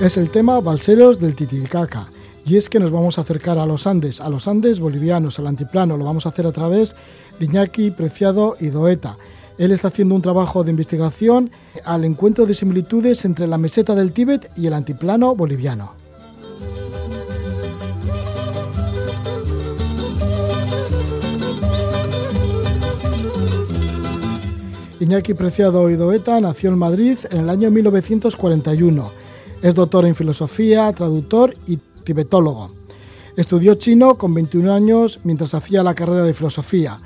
Es el tema Balseros del Titicaca. Y es que nos vamos a acercar a los Andes, a los Andes bolivianos, al antiplano. Lo vamos a hacer a través de Iñaki Preciado y Doeta. Él está haciendo un trabajo de investigación al encuentro de similitudes entre la meseta del Tíbet y el antiplano boliviano. Iñaki Preciado Idoeta nació en Madrid en el año 1941. Es doctor en filosofía, traductor y tibetólogo. Estudió chino con 21 años mientras hacía la carrera de filosofía.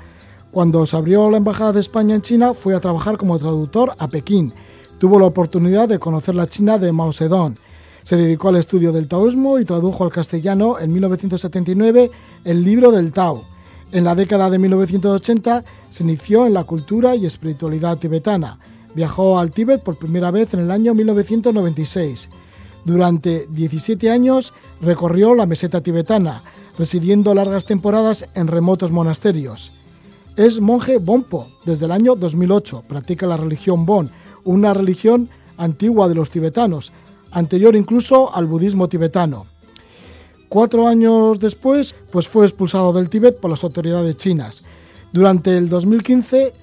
Cuando se abrió la Embajada de España en China, fue a trabajar como traductor a Pekín. Tuvo la oportunidad de conocer la China de Mao Zedong. Se dedicó al estudio del taoísmo y tradujo al castellano en 1979 el libro del Tao en la década de 1980 se inició en la cultura y espiritualidad tibetana. Viajó al Tíbet por primera vez en el año 1996. Durante 17 años recorrió la meseta tibetana, residiendo largas temporadas en remotos monasterios. Es monje Bonpo desde el año 2008. Practica la religión Bon, una religión antigua de los tibetanos, anterior incluso al budismo tibetano. Cuatro años después, pues fue expulsado del Tíbet por las autoridades chinas. Durante el 2015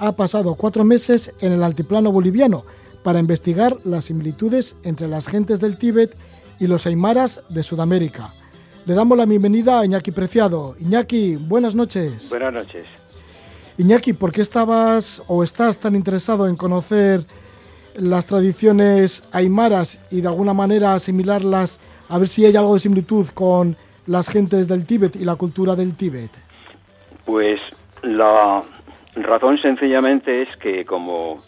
ha pasado cuatro meses en el altiplano boliviano para investigar las similitudes entre las gentes del Tíbet y los aymaras de Sudamérica. Le damos la bienvenida a Iñaki Preciado. Iñaki, buenas noches. Buenas noches. Iñaki, ¿por qué estabas o estás tan interesado en conocer las tradiciones aymaras y de alguna manera asimilarlas a ver si hay algo de similitud con las gentes del Tíbet y la cultura del Tíbet. Pues la razón sencillamente es que como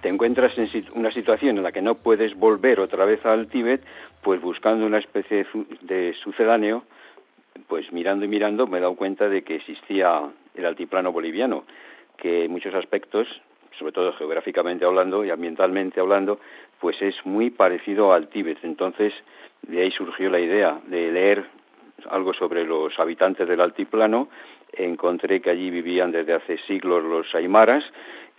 te encuentras en una situación en la que no puedes volver otra vez al Tíbet, pues buscando una especie de sucedáneo, pues mirando y mirando me he dado cuenta de que existía el altiplano boliviano, que en muchos aspectos, sobre todo geográficamente hablando y ambientalmente hablando, pues es muy parecido al Tíbet. Entonces, de ahí surgió la idea de leer algo sobre los habitantes del altiplano. Encontré que allí vivían desde hace siglos los aymaras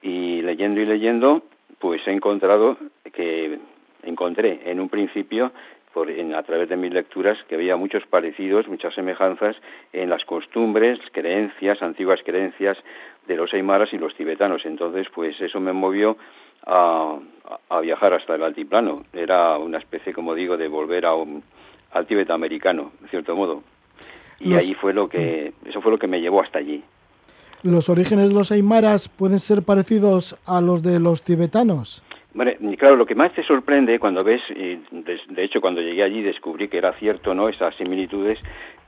y leyendo y leyendo, pues he encontrado que encontré en un principio por, a través de mis lecturas que había muchos parecidos, muchas semejanzas en las costumbres, creencias, antiguas creencias de los aymaras y los tibetanos. Entonces, pues eso me movió a, a, viajar hasta el altiplano. Era una especie, como digo, de volver a un, al Tíbet americano, en cierto modo. Y ahí fue lo que, eso fue lo que me llevó hasta allí. ¿Los orígenes de los aymaras pueden ser parecidos a los de los tibetanos? Bueno, claro, lo que más te sorprende cuando ves, y de, hecho cuando llegué allí descubrí que era cierto, ¿no? Esas similitudes,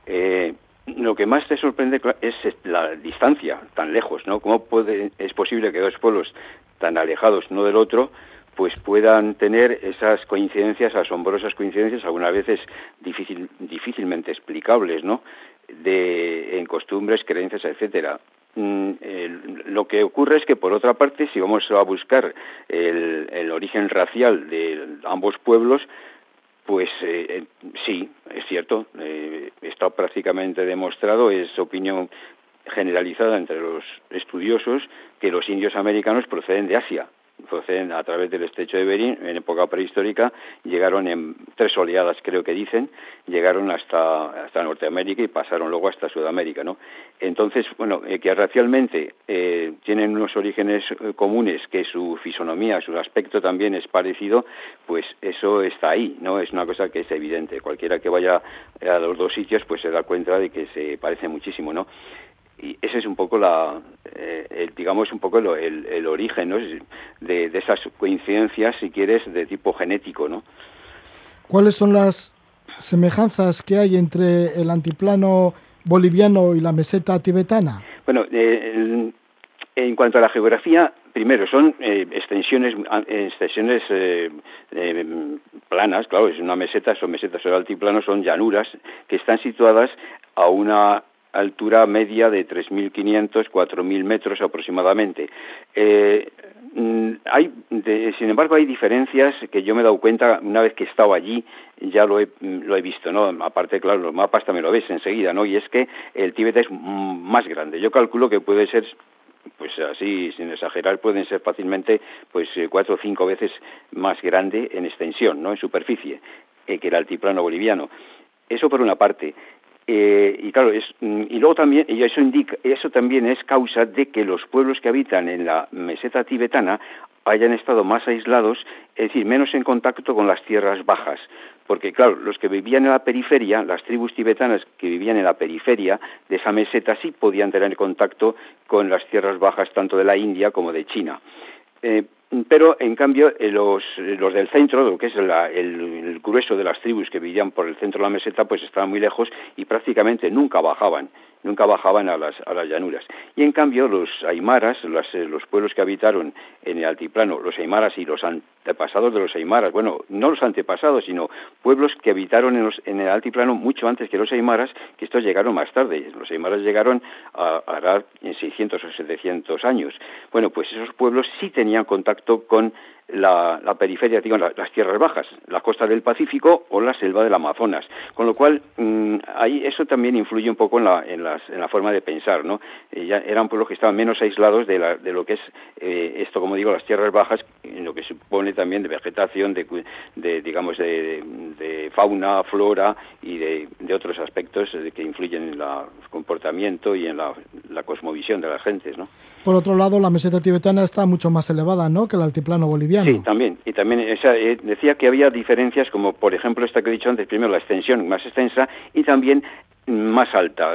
eh, lo que más te sorprende es la distancia tan lejos, ¿no? ¿Cómo puede, es posible que dos pueblos tan alejados uno del otro, pues puedan tener esas coincidencias, asombrosas coincidencias, algunas veces difícil, difícilmente explicables, ¿no? De, en costumbres, creencias, etcétera. Mm, lo que ocurre es que, por otra parte, si vamos a buscar el, el origen racial de ambos pueblos, pues eh, eh, sí, es cierto, eh, está prácticamente demostrado, es opinión generalizada entre los estudiosos que los indios americanos proceden de Asia, proceden a través del estrecho de Bering, en época prehistórica, llegaron en tres oleadas, creo que dicen, llegaron hasta, hasta Norteamérica y pasaron luego hasta Sudamérica, ¿no? Entonces, bueno, eh, que racialmente eh, tienen unos orígenes eh, comunes, que su fisonomía, su aspecto también es parecido, pues eso está ahí, ¿no? Es una cosa que es evidente. Cualquiera que vaya a los dos sitios, pues se da cuenta de que se parece muchísimo, ¿no? Y ese es un poco la eh, digamos un poco el, el, origen ¿no? de, de, esas coincidencias si quieres de tipo genético no cuáles son las semejanzas que hay entre el antiplano boliviano y la meseta tibetana bueno eh, en cuanto a la geografía primero son eh, extensiones extensiones eh, eh, planas claro es una meseta son mesetas o altiplano son llanuras que están situadas a una altura media de 3.500, 4.000 metros aproximadamente. Eh, mm, hay, sin embargo, hay diferencias que yo me he dado cuenta una vez que he estado allí, ya lo he, lo he visto, ¿no? Aparte, claro, los mapas también lo ves enseguida, ¿no? Y es que el Tíbet es más grande. Yo calculo que puede ser pues así, sin exagerar, pueden ser fácilmente pues eh, cuatro o cinco veces más grande en extensión, ¿no? En superficie que el altiplano boliviano. Eso por una parte. Eh, y claro, es, mm, y luego también, y eso indica, eso también es causa de que los pueblos que habitan en la meseta tibetana hayan estado más aislados, es decir, menos en contacto con las tierras bajas. Porque, claro, los que vivían en la periferia, las tribus tibetanas que vivían en la periferia de esa meseta sí podían tener contacto con las tierras bajas tanto de la India como de China. Eh, pero en cambio eh, los, los del centro, lo que es el, grueso de las tribus que vivían por el centro de la meseta, pues estaban muy lejos y prácticamente nunca bajaban, nunca bajaban a las, a las llanuras. Y en cambio los aymaras, eh, los pueblos que habitaron en el altiplano, los aymaras y los antepasados de los aymaras, bueno, no los antepasados, sino pueblos que habitaron en, en el altiplano mucho antes que los aymaras, que estos llegaron más tarde. Los aymaras llegaron a, a en 600 o 700 años. Bueno, pues esos pueblos sí tenían contacto con la, periferia, digo, las tierras bajas, la costa del Pacífico o la selva del Amazonas. Con lo cual, mm, ahí eso también influye un poco en la, en las, en la forma de pensar, ¿no? Eh, eran pueblos que estaban menos aislados de, la, de lo que es eh, esto, como digo, las tierras bajas, en lo que supone también de vegetación, de, de digamos, de, fauna, flora y de, otros aspectos que influyen en el comportamiento y en la, la cosmovisión de las gentes, ¿no? Por otro lado, la meseta tibetana está mucho más elevada, ¿no?, que el altiplano boliviano. Sí, también. Y también eh, decía que había diferencias, como por ejemplo esta que he dicho antes, primero la extensión más extensa y también más alta,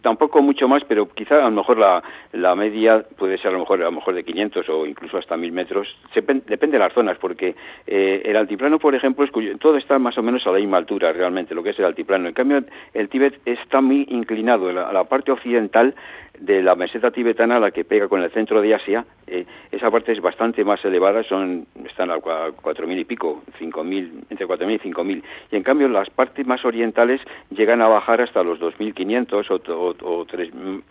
tampoco mucho más, pero quizá a lo mejor la, la media puede ser a lo mejor a lo mejor de 500 o incluso hasta 1000 metros, depende de las zonas, porque eh, el altiplano, por ejemplo, es todo está más o menos a la misma altura realmente, lo que es el altiplano. En cambio, el Tíbet está muy inclinado, a la parte occidental de la meseta tibetana, la que pega con el centro de Asia, eh, esa parte es bastante más elevada, son están a 4.000 y pico, 5.000, entre 4.000 y 5.000. Y en cambio las partes más orientales llegan a bajar hasta los 2.500 o, o,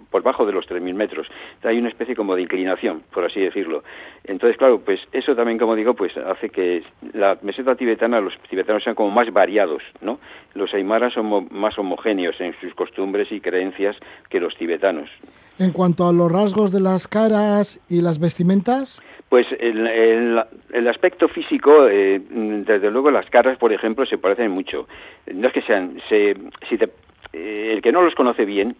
por bajo de los 3.000 metros. Hay una especie como de inclinación, por así decirlo. Entonces, claro, pues eso también, como digo, pues hace que la meseta tibetana, los tibetanos sean como más variados, ¿no? Los aymaras son más homogéneos en sus costumbres y creencias que los tibetanos. En cuanto a los rasgos de las caras y las vestimentas. Pues el, el, aspecto físico, eh, desde luego las caras, por ejemplo, se parecen mucho. No es que sean, se, si eh, el que no los conoce bien,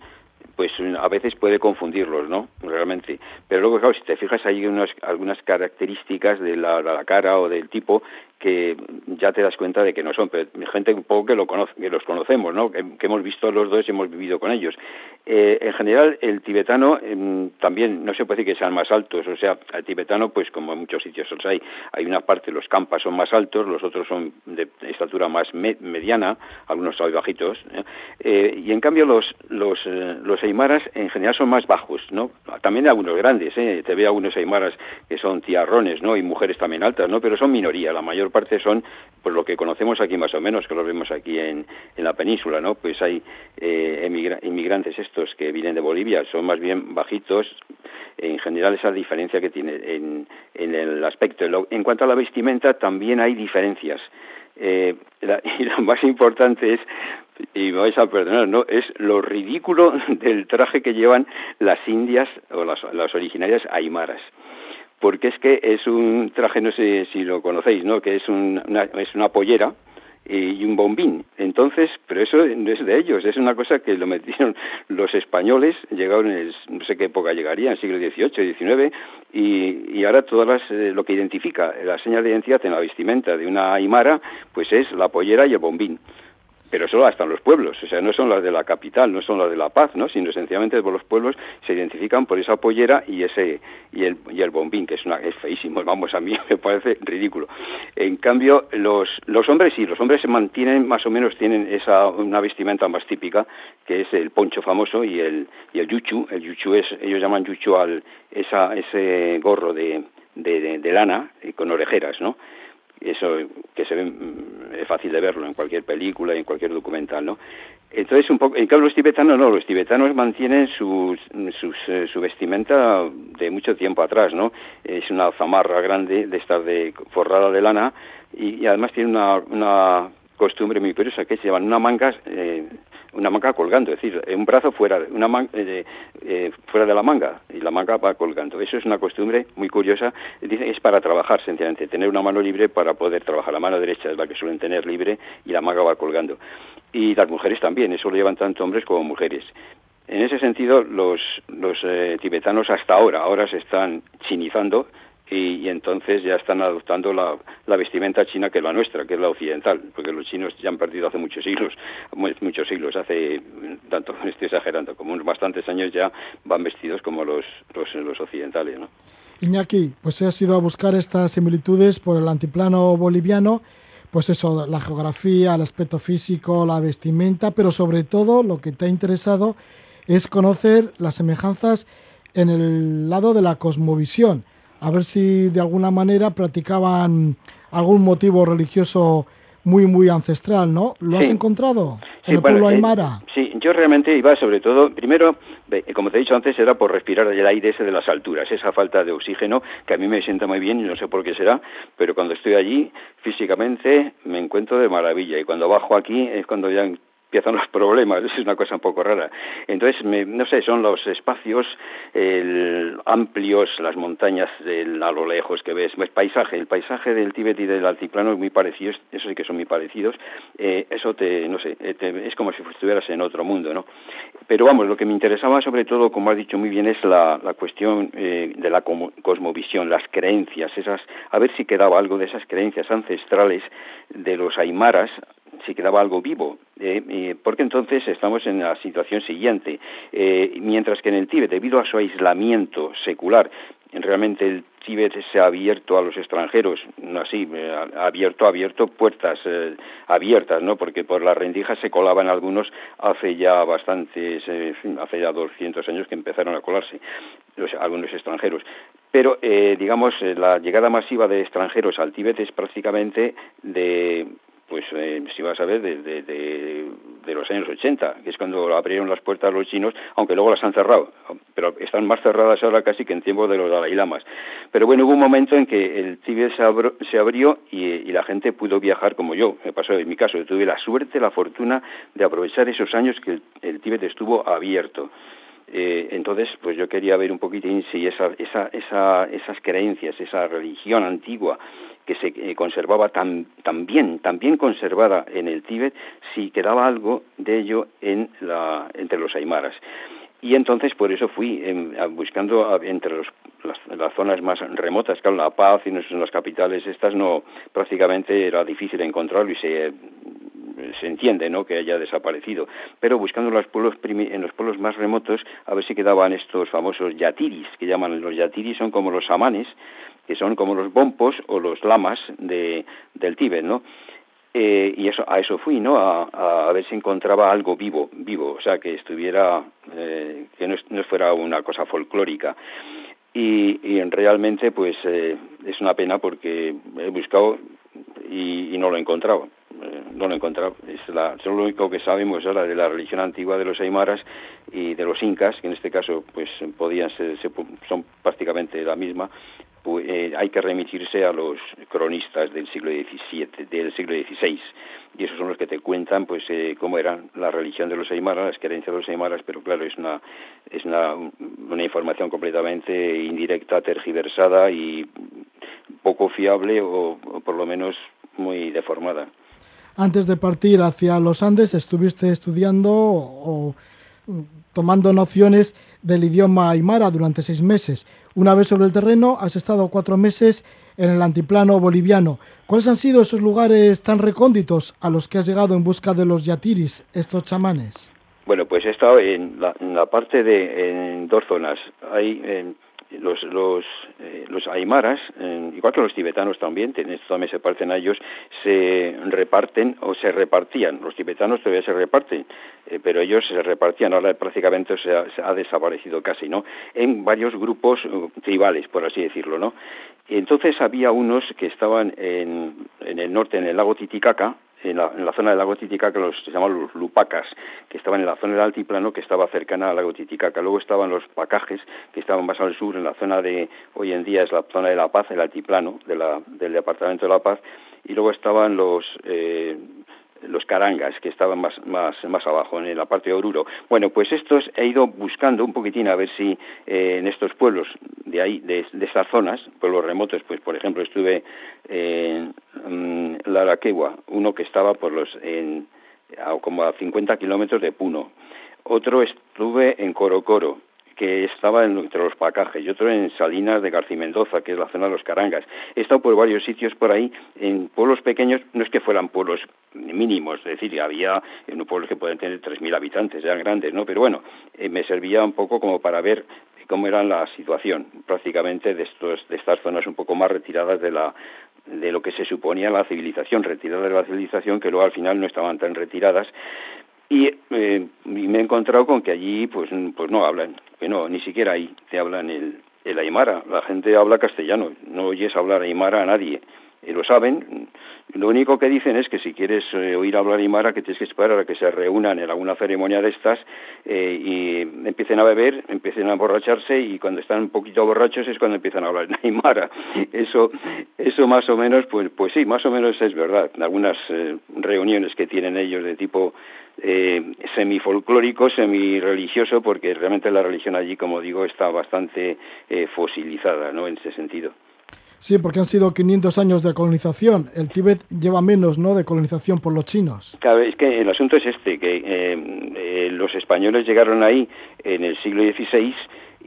pues a veces puede confundirlos, ¿no? Realmente. Pero luego, claro, si te fijas, hay unas, algunas características de la, la, cara o del tipo que ya te das cuenta de que no son, pero gente un poco que, lo conoce, que los conocemos, ¿no? Que, hemos visto los dos y hemos vivido con ellos. Eh, en general, el tibetano em, también no se puede decir que sean más altos, o sea, el tibetano, pues como en muchos sitios los hay, hay una parte, los campas son más altos, los otros son de estatura más mediana, algunos son bajitos, ¿eh? Eh, y en cambio los, los, los aymaras en general son más bajos, ¿no? También algunos grandes, te veo algunos aymaras que son tiarrones, ¿no? Y mujeres también altas, ¿no? Pero son minoría, la mayor parte son pues lo que conocemos aquí más o menos, que los vemos aquí en, en la península, ¿no? Pues hay eh, inmigrantes estos que vienen de Bolivia, son más bien bajitos, en general esa diferencia que tiene en, en el aspecto. En cuanto a la vestimenta, también hay diferencias. Eh, y lo más importante es, y me vais a perdonar, ¿no? es lo ridículo del traje que llevan las indias o las, las originarias aymaras porque es que es un traje, no sé si lo conocéis, ¿no? Que es, una, es una pollera y un bombín. Entonces, pero eso no es de ellos, es una cosa que lo metieron los españoles, llegaron, en no sé qué época llegaría, en siglo XVIII, XIX, y, y ahora todas las, eh, lo que identifica la señal de identidad en la vestimenta de una aymara, pues es la pollera y el bombín pero solo hasta los pueblos, o sea, no son las de la capital, no son las de la paz, ¿no? sino sencillamente por los pueblos se identifican por esa pollera y ese y el y el bombín, que es una es feísimo, vamos, a mí me parece ridículo. En cambio, los los hombres sí, los hombres se mantienen más o menos tienen esa una vestimenta más típica, que es el poncho famoso y el y el yuchu, el yuchu es ellos llaman yuchu al esa ese gorro de de, de lana y con orejeras, ¿no? Eso que se ve mm, es fácil de verlo en cualquier película y en cualquier documental, ¿no? Entonces, un poco, en cambio los tibetanos no, los tibetanos mantienen sus, eh, su vestimenta de mucho tiempo atrás, ¿no? Es una zamarra grande de estar de forrada de lana y, además tiene una, una costumbre muy curiosa que se llevan una manga, eh, una manga colgando, es decir, un brazo fuera, una eh, eh, fuera de la manga y la manga va colgando. Eso es una costumbre muy curiosa. Es para trabajar, sencillamente, tener una mano libre para poder trabajar. La mano derecha es la que suelen tener libre y la manga va colgando. Y las mujeres también, eso lo llevan tanto hombres como mujeres. En ese sentido, los, los eh, tibetanos hasta ahora, ahora se están chinizando, y, entonces ya están adoptando la, vestimenta china que es la nuestra, que es la occidental, porque los chinos ya han perdido hace muchos siglos, muchos siglos, hace, tanto estoy exagerando, como unos bastantes años ya van vestidos como los, los, los occidentales. ¿no? Iñaki, pues has ido a buscar estas similitudes por el antiplano boliviano, pues eso, la geografía, el aspecto físico, la vestimenta, pero sobre todo lo que te ha interesado es conocer las semejanzas en el lado de la cosmovisión a ver si de alguna manera practicaban algún motivo religioso muy, muy ancestral, ¿no? ¿Lo has encontrado en el pueblo eh, Aymara? sí, yo realmente iba sobre todo, primero, como te he dicho antes, era por respirar el aire ese de las alturas, esa falta de oxígeno que a mí me sienta muy bien y no sé por qué será, pero cuando estoy allí físicamente me encuentro de maravilla y cuando bajo aquí es cuando ya empiezan los problemas, es una cosa un poco rara. Entonces, no sé, son los espacios amplios, las montañas a lo lejos que ves, el paisaje, el paisaje del Tíbet y del altiplano es muy parecido, eso sí que son muy parecidos, eh, eso te, no sé, eh, es como si estuvieras en otro mundo, ¿no? Pero vamos, lo que me interesaba sobre todo, como has dicho muy bien, es la, cuestión eh, de la cosmovisión, las creencias, esas, a ver si quedaba algo de esas creencias ancestrales de los aymaras si quedaba algo vivo, eh, porque entonces estamos en la situación siguiente. Eh, mientras que en el Tíbet, debido a su aislamiento secular, realmente el Tíbet se ha abierto a los extranjeros, así, eh, ha abierto, abierto puertas abiertas, ¿no? Porque por las rendijas se colaban algunos hace ya bastantes, hace ya 200 años que empezaron a colarse algunos extranjeros. Pero, digamos, la llegada masiva de extranjeros al Tíbet es prácticamente de pues eh, si vas a ver, de, los años 80, que es cuando abrieron las puertas los chinos, aunque luego las han cerrado, pero están más cerradas ahora casi que en tiempo de los Dalai Lamas. Pero bueno, hubo un momento en que el Tíbet se, abrió y, la gente pudo viajar como yo, me pasó en mi caso, tuve la suerte, la fortuna de aprovechar esos años que el, Tíbet estuvo abierto. Eh, entonces, pues yo quería ver un poquitín si esa, esa, esa, esas creencias, esa religión antigua que se eh, conservaba tan, bien, tan bien conservada en el Tíbet, si quedaba algo de ello entre los aymaras. Y entonces por eso fui em, buscando entre las, zonas más remotas, claro, La Paz y en las capitales estas no, prácticamente era difícil encontrarlo y se, se entiende ¿no? que haya desaparecido, pero buscando los pueblos en los pueblos más remotos a ver si quedaban estos famosos yatiris, que llaman los yatiris, son como los samanes, que son como los bompos o los lamas de, del Tíbet, ¿no? Eh, y a eso fui, ¿no? A, ver si encontraba algo vivo, vivo, o sea, que estuviera, eh, que no, fuera una cosa folclórica. Y, y realmente, pues, eh, es una pena porque he buscado y, no lo he encontrado. no lo he encontrado. Es lo único que sabemos ahora de la religión antigua de los aymaras y de los incas, que en este caso, pues, podían ser, son prácticamente la misma, eh, hay que remitirse a los cronistas del siglo XVII, del siglo XVI, y esos son los que te cuentan, pues, eh, cómo era la religión de los aymaras, las creencias de los aymaras, pero claro, es una es una, una información completamente indirecta, tergiversada y poco fiable o, por lo menos muy deformada. Antes de partir hacia los Andes, estuviste estudiando o tomando nociones del idioma aymara durante seis meses. Una vez sobre el terreno, has estado cuatro meses en el antiplano boliviano. ¿Cuáles han sido esos lugares tan recónditos a los que has llegado en busca de los yatiris, estos chamanes? Bueno, pues he estado en la, parte de en dos zonas. Hay en los los eh, los aymaras igual que los tibetanos también también se parecen a ellos se reparten o se repartían. Los tibetanos todavía se reparten eh, pero ellos se repartían. Ahora prácticamente se ha, desaparecido casi no en varios grupos uh, tribales por así decirlo no entonces había unos que estaban en, en el norte en el lago Titicaca en la, zona del lago Titicaca los se llaman los lupacas, que estaban en la zona del altiplano que estaba cercana al lago Titicaca. Luego estaban los pacajes, que estaban más al sur, en la zona de, hoy en día es la zona de La Paz, el altiplano de la, del departamento de La Paz. Y luego estaban los, eh, los carangas que estaban más, más, más abajo en la parte de Oruro. Bueno, pues estos he ido buscando un poquitín a ver si eh, en estos pueblos de ahí, de, estas zonas, pueblos remotos, pues por ejemplo estuve en um, Laraquegua, uno que estaba por los en, como a 50 kilómetros de Puno. Otro estuve en Corocoro, que estaba entre los pacajes, y otro en Salinas de García Mendoza, que es la zona de los Carangas. He estado por varios sitios por ahí, en pueblos pequeños, no es que fueran pueblos mínimos, es decir, había en pueblos que pueden tener 3.000 habitantes, eran grandes, ¿no? Pero bueno, eh, me servía un poco como para ver cómo era la situación prácticamente de, estos, de estas zonas un poco más retiradas de la de lo que se suponía la civilización, retiradas de la civilización, que luego al final no estaban tan retiradas, y, eh, me he encontrado con que allí pues pues no hablan que no ni siquiera ahí te hablan el, el aymara la gente habla castellano no oyes hablar aymara a nadie y lo saben. Lo único que dicen es que si quieres eh, oír hablar Aymara, que tienes que esperar a que se reúnan en alguna ceremonia de estas eh, y empiecen a beber, empiecen a emborracharse y cuando están un poquito borrachos es cuando empiezan a hablar en Aymara. Eso, eso más o menos, pues, pues sí, más o menos es verdad. Algunas eh, reuniones que tienen ellos de tipo eh, semi-folclórico, semi-religioso, porque realmente la religión allí, como digo, está bastante fosilizada, ¿no? En ese sentido. Sí, porque han sido 500 años de colonización. El Tíbet lleva menos, ¿no?, de colonización por los chinos. Claro, es que el asunto es este, que eh, eh, los españoles llegaron ahí en el siglo XVI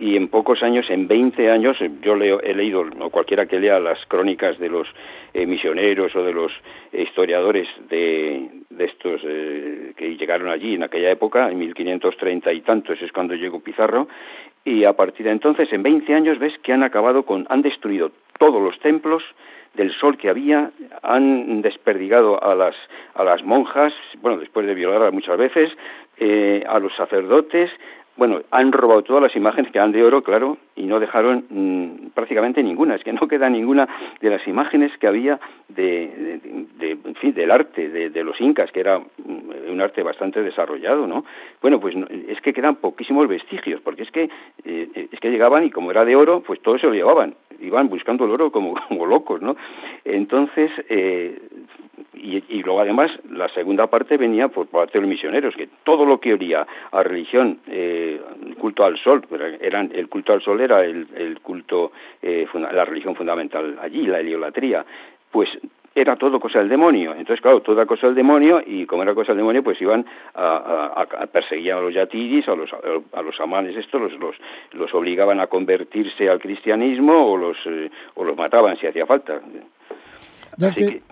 y en pocos años, en 20 años, yo leo, he leído, o cualquiera que lea las crónicas de los eh, misioneros o de los historiadores de, estos que llegaron allí en aquella época, en 1530 y tantos es cuando llegó Pizarro, y a partir de entonces, en 20 años, ves que han acabado con, han destruido todos los templos del sol que había, han desperdigado a las, monjas, bueno, después de violarlas muchas veces, eh, a los sacerdotes, bueno, han robado todas las imágenes que eran de oro, claro, y no dejaron mm, prácticamente ninguna. Es que no queda ninguna de las imágenes que había de, de, en fin, del arte de, los incas, que era mm, un arte bastante desarrollado, ¿no? Bueno, pues es que quedan poquísimos vestigios, porque es que eh, es que llegaban y como era de oro, pues todo se lo llevaban, iban buscando el oro como, como locos, ¿no? Entonces eh, y, luego además la segunda parte venía por parte de los misioneros, que todo lo que olía a religión, eh, culto al sol, eran, el culto al sol era el, el culto, eh, la religión fundamental allí, la heliolatría, pues era todo cosa del demonio. Entonces, claro, toda cosa del demonio, y como era cosa del demonio, pues iban a, perseguir a los yatiris, a los, a los amanes estos, los, los, los obligaban a convertirse al cristianismo o los, eh, o los mataban si hacía falta así que,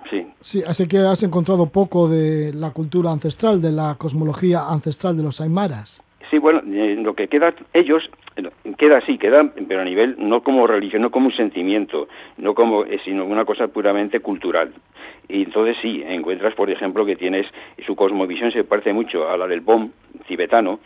sí. así que has encontrado poco de la cultura ancestral, de la cosmología ancestral de los aymaras. Sí, bueno, eh, lo que queda, ellos, queda así, queda, pero a nivel, no como religión, no como un sentimiento, no como, eh, sino una cosa puramente cultural. Y entonces sí, encuentras, por ejemplo, que tienes, su cosmovisión se parece mucho a la del BOM tibetano,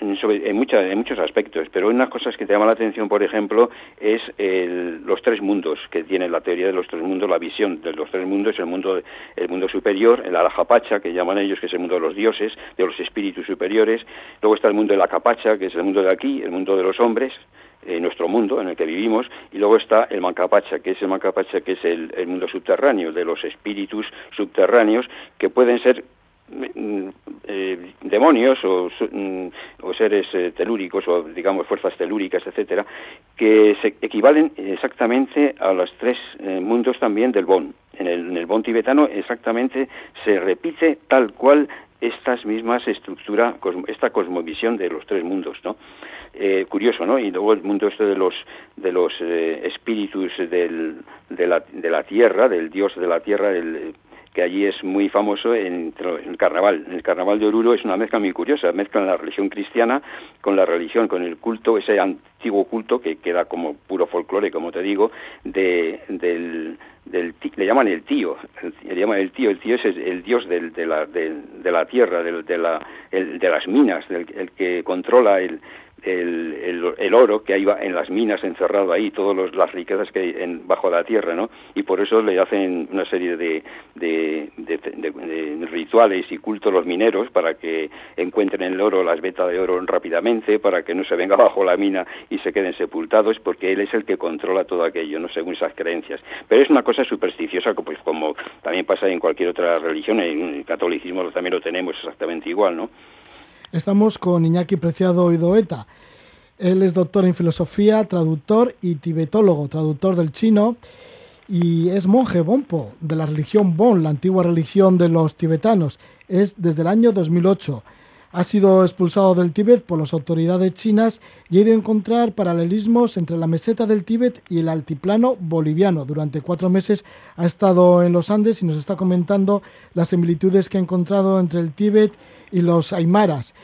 en, muchas, en muchos aspectos, pero una de cosas que te llama la atención, por ejemplo, es los tres mundos que tiene la teoría de los tres mundos, la visión de los tres mundos, el mundo, el mundo superior, el Alajapacha, que llaman ellos, que es el mundo de los dioses, de los espíritus superiores, luego está el mundo de la Capacha, que es el mundo de aquí, el mundo de los hombres, eh, nuestro mundo en el que vivimos, y luego está el Mancapacha, que es el Mancapacha, que es el mundo subterráneo, de los espíritus subterráneos, que pueden ser eh, demonios o, mm, seres eh, telúricos o digamos fuerzas telúricas, etcétera, que se equivalen exactamente a los tres eh, mundos también del Bon. En el, en el Bon tibetano exactamente se repite tal cual estas mismas estructura, esta cosmovisión de los tres mundos, ¿no? Eh, curioso, ¿no? Y luego el mundo este de los de los eh, espíritus del, de, la, de la tierra, del dios de la tierra, el que allí es muy famoso en, el carnaval. El carnaval de Oruro es una mezcla muy curiosa, mezclan la religión cristiana con la religión, con el culto, ese antiguo culto que queda como puro folclore, como te digo, de, del, del, le llaman el tío, le llaman el tío, el tío es el, dios del, de, la, de, la tierra, del, de, la, el, de las minas, el que controla el, el, el, oro que hay en las minas encerrado ahí, todas las riquezas que hay en, bajo la tierra, ¿no? Y por eso le hacen una serie de, de, de, rituales y cultos los mineros para que encuentren el oro, las vetas de oro rápidamente, para que no se venga bajo la mina y se queden sepultados, porque él es el que controla todo aquello, ¿no? Según esas creencias. Pero es una cosa supersticiosa, pues como también pasa en cualquier otra religión, en el catolicismo también lo tenemos exactamente igual, ¿no? Estamos con Iñaki Preciado Idoeta. Él es doctor en filosofía, traductor y tibetólogo, traductor del chino, y es monje Bonpo de la religión Bon, la antigua religión de los tibetanos. Es desde el año 2008. Ha sido expulsado del Tíbet por las autoridades chinas y ha ido a encontrar paralelismos entre la meseta del Tíbet y el altiplano boliviano. Durante cuatro meses ha estado en los Andes y nos está comentando las similitudes que ha encontrado entre el Tíbet y los aymaras.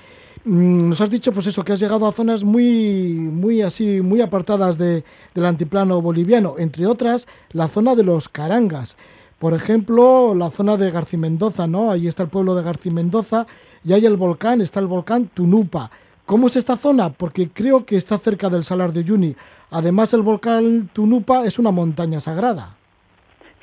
Mm, nos has dicho, pues eso, que has llegado a zonas muy, muy así, muy apartadas de, del antiplano boliviano, entre otras la zona de los Carangas. Por ejemplo, la zona de Garcimendoza, ¿no? Ahí está el pueblo de Garcimendoza y hay el volcán, está el volcán Tunupa. ¿Cómo es esta zona? Porque creo que está cerca del Salar de Uyuni. Además, el volcán Tunupa es una montaña sagrada.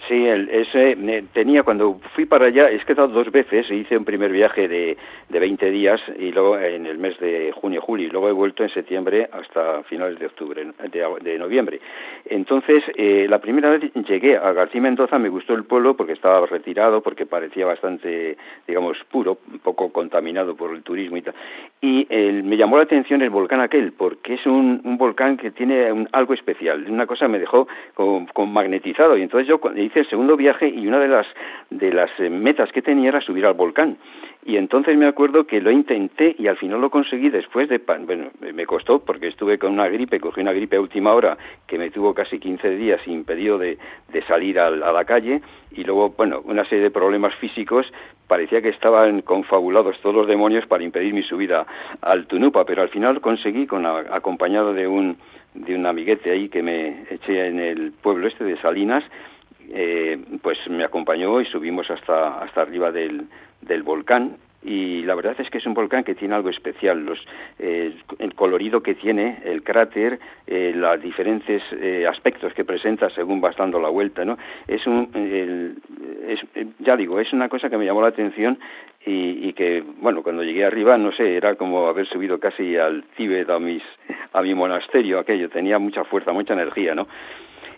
Sí, el, ese tenía cuando fui para allá, es que he estado dos veces, hice un primer viaje de, de 20 días y luego en el mes de junio, julio, y luego he vuelto en septiembre hasta finales de octubre, de, noviembre. Entonces, eh, la primera vez llegué a García Mendoza, me gustó el pueblo porque estaba retirado, porque parecía bastante, digamos, puro, un poco contaminado por el turismo y tal. Y me llamó la atención el volcán aquel, porque es un, un volcán que tiene algo especial, una cosa me dejó con, con magnetizado, y entonces yo hice el segundo viaje y una de las, de las eh, metas que tenía era subir al volcán. Y entonces me acuerdo que lo intenté y al final lo conseguí después de, bueno, me costó porque estuve con una gripe, cogí una gripe a última hora que me tuvo casi 15 días impedido de, de salir a, la calle y luego, bueno, una serie de problemas físicos, parecía que estaban confabulados todos los demonios para impedir mi subida al Tunupa, pero al final conseguí, con acompañado de un, de un amiguete ahí que me eché en el pueblo este de Salinas, eh, pues me acompañó y subimos hasta, hasta arriba del, del volcán y la verdad es que es un volcán que tiene algo especial. Los, eh, el colorido que tiene, el cráter, eh, los diferentes eh, aspectos que presenta según vas dando la vuelta, ¿no? Es un, es, ya digo, es una cosa que me llamó la atención y, y, que, bueno, cuando llegué arriba, no sé, era como haber subido casi al Tíbet, a, a mi monasterio, aquello, tenía mucha fuerza, mucha energía, ¿no?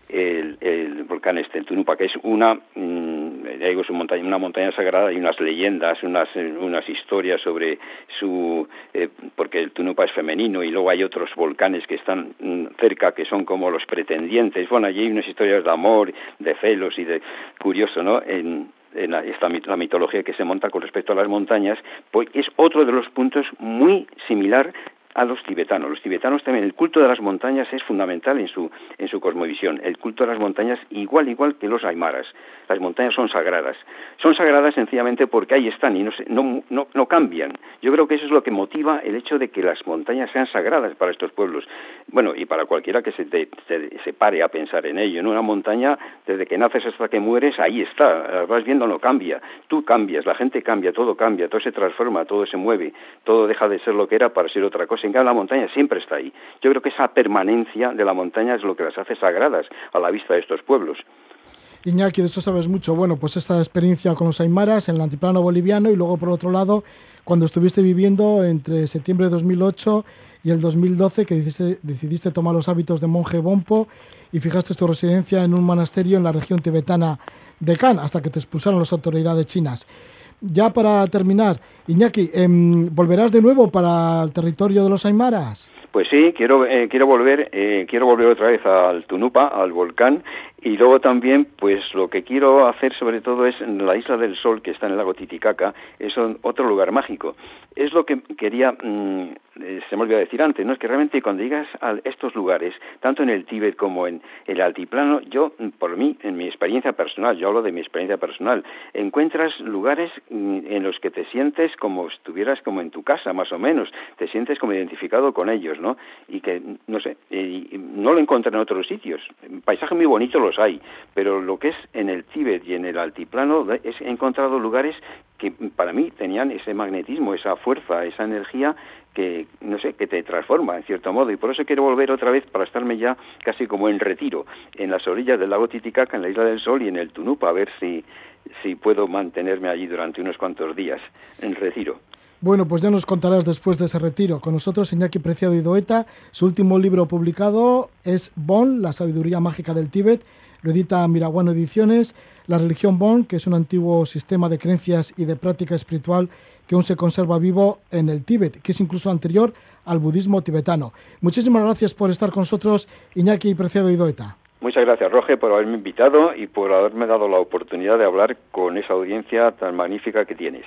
El, volcán este, el Tunupa, que es una, mm, es una montaña sagrada y unas leyendas, unas, unas historias sobre su, eh, porque el Tunupa es femenino y luego hay otros volcanes que están mm, cerca que son como los pretendientes. Bueno, allí hay unas historias de amor, de celos y de curioso, ¿no? En, en la, esta, la mitología que se monta con respecto a las montañas, pues es otro de los puntos muy similar a los tibetanos. Los tibetanos también, el culto de las montañas es fundamental en su, en su cosmovisión. El culto de las montañas igual, igual que los aymaras. Las montañas son sagradas. Son sagradas sencillamente porque ahí están y no, no, no, cambian. Yo creo que eso es lo que motiva el hecho de que las montañas sean sagradas para estos pueblos. Bueno, y para cualquiera que se, se, pare a pensar en ello. En una montaña, desde que naces hasta que mueres, ahí está. Vas viendo, no cambia. Tú cambias, la gente cambia, todo cambia, todo se transforma, todo se mueve, todo deja de ser lo que era para ser otra cosa en cambio la montaña siempre está ahí. Yo creo que esa permanencia de la montaña es lo que las hace sagradas a la vista de estos pueblos. Iñaki, de eso sabes mucho. Bueno, pues esta experiencia con los aymaras en el antiplano boliviano y luego por otro lado, cuando estuviste viviendo entre septiembre de 2008 y el 2012, que decidiste, decidiste tomar los hábitos de monje Bompo y fijaste tu residencia en un monasterio en la región tibetana de Kan, hasta que te expulsaron las autoridades chinas ya para terminar, Iñaki, em, ¿volverás de nuevo para el territorio de los Aymaras? Pues sí, quiero, eh, quiero volver, eh, quiero volver otra vez al Tunupa, al volcán, y luego también, pues lo que quiero hacer sobre todo es en la Isla del Sol, que está en el lago Titicaca, es otro lugar mágico. Es lo que quería, mm, eh, se me olvidó decir antes, ¿no? Es que realmente cuando llegas a estos lugares, tanto en el Tíbet como en el altiplano, yo, mm, por mí, en mi experiencia personal, yo hablo de mi experiencia personal, encuentras lugares mm, en los que te sientes como estuvieras como en tu casa, más o menos, te sientes como identificado con ellos, ¿no? Y que, no sé, no lo encuentro en otros sitios. Paisaje muy bonito los hay, pero lo que es en el Tíbet y en el altiplano he encontrado lugares que para mí tenían ese magnetismo, esa fuerza, esa energía que no sé, que te transforma en cierto modo y por eso quiero volver otra vez para estarme ya casi como en retiro en las orillas del lago Titicaca, en la isla del Sol y en el Tunupa a ver si si puedo mantenerme allí durante unos cuantos días en retiro. Bueno, pues ya nos contarás después de ese retiro. Con nosotros Iñaki Preciado Idoeta. Su último libro publicado es Bon, la sabiduría mágica del Tíbet. Lo edita Miraguano Ediciones. La religión Bon, que es un antiguo sistema de creencias y de práctica espiritual que aún se conserva vivo en el Tíbet, que es incluso anterior al budismo tibetano. Muchísimas gracias por estar con nosotros, Iñaki Preciado Idoeta. Muchas gracias, Roge, por haberme invitado y por haberme dado la oportunidad de hablar con esa audiencia tan magnífica que tienes.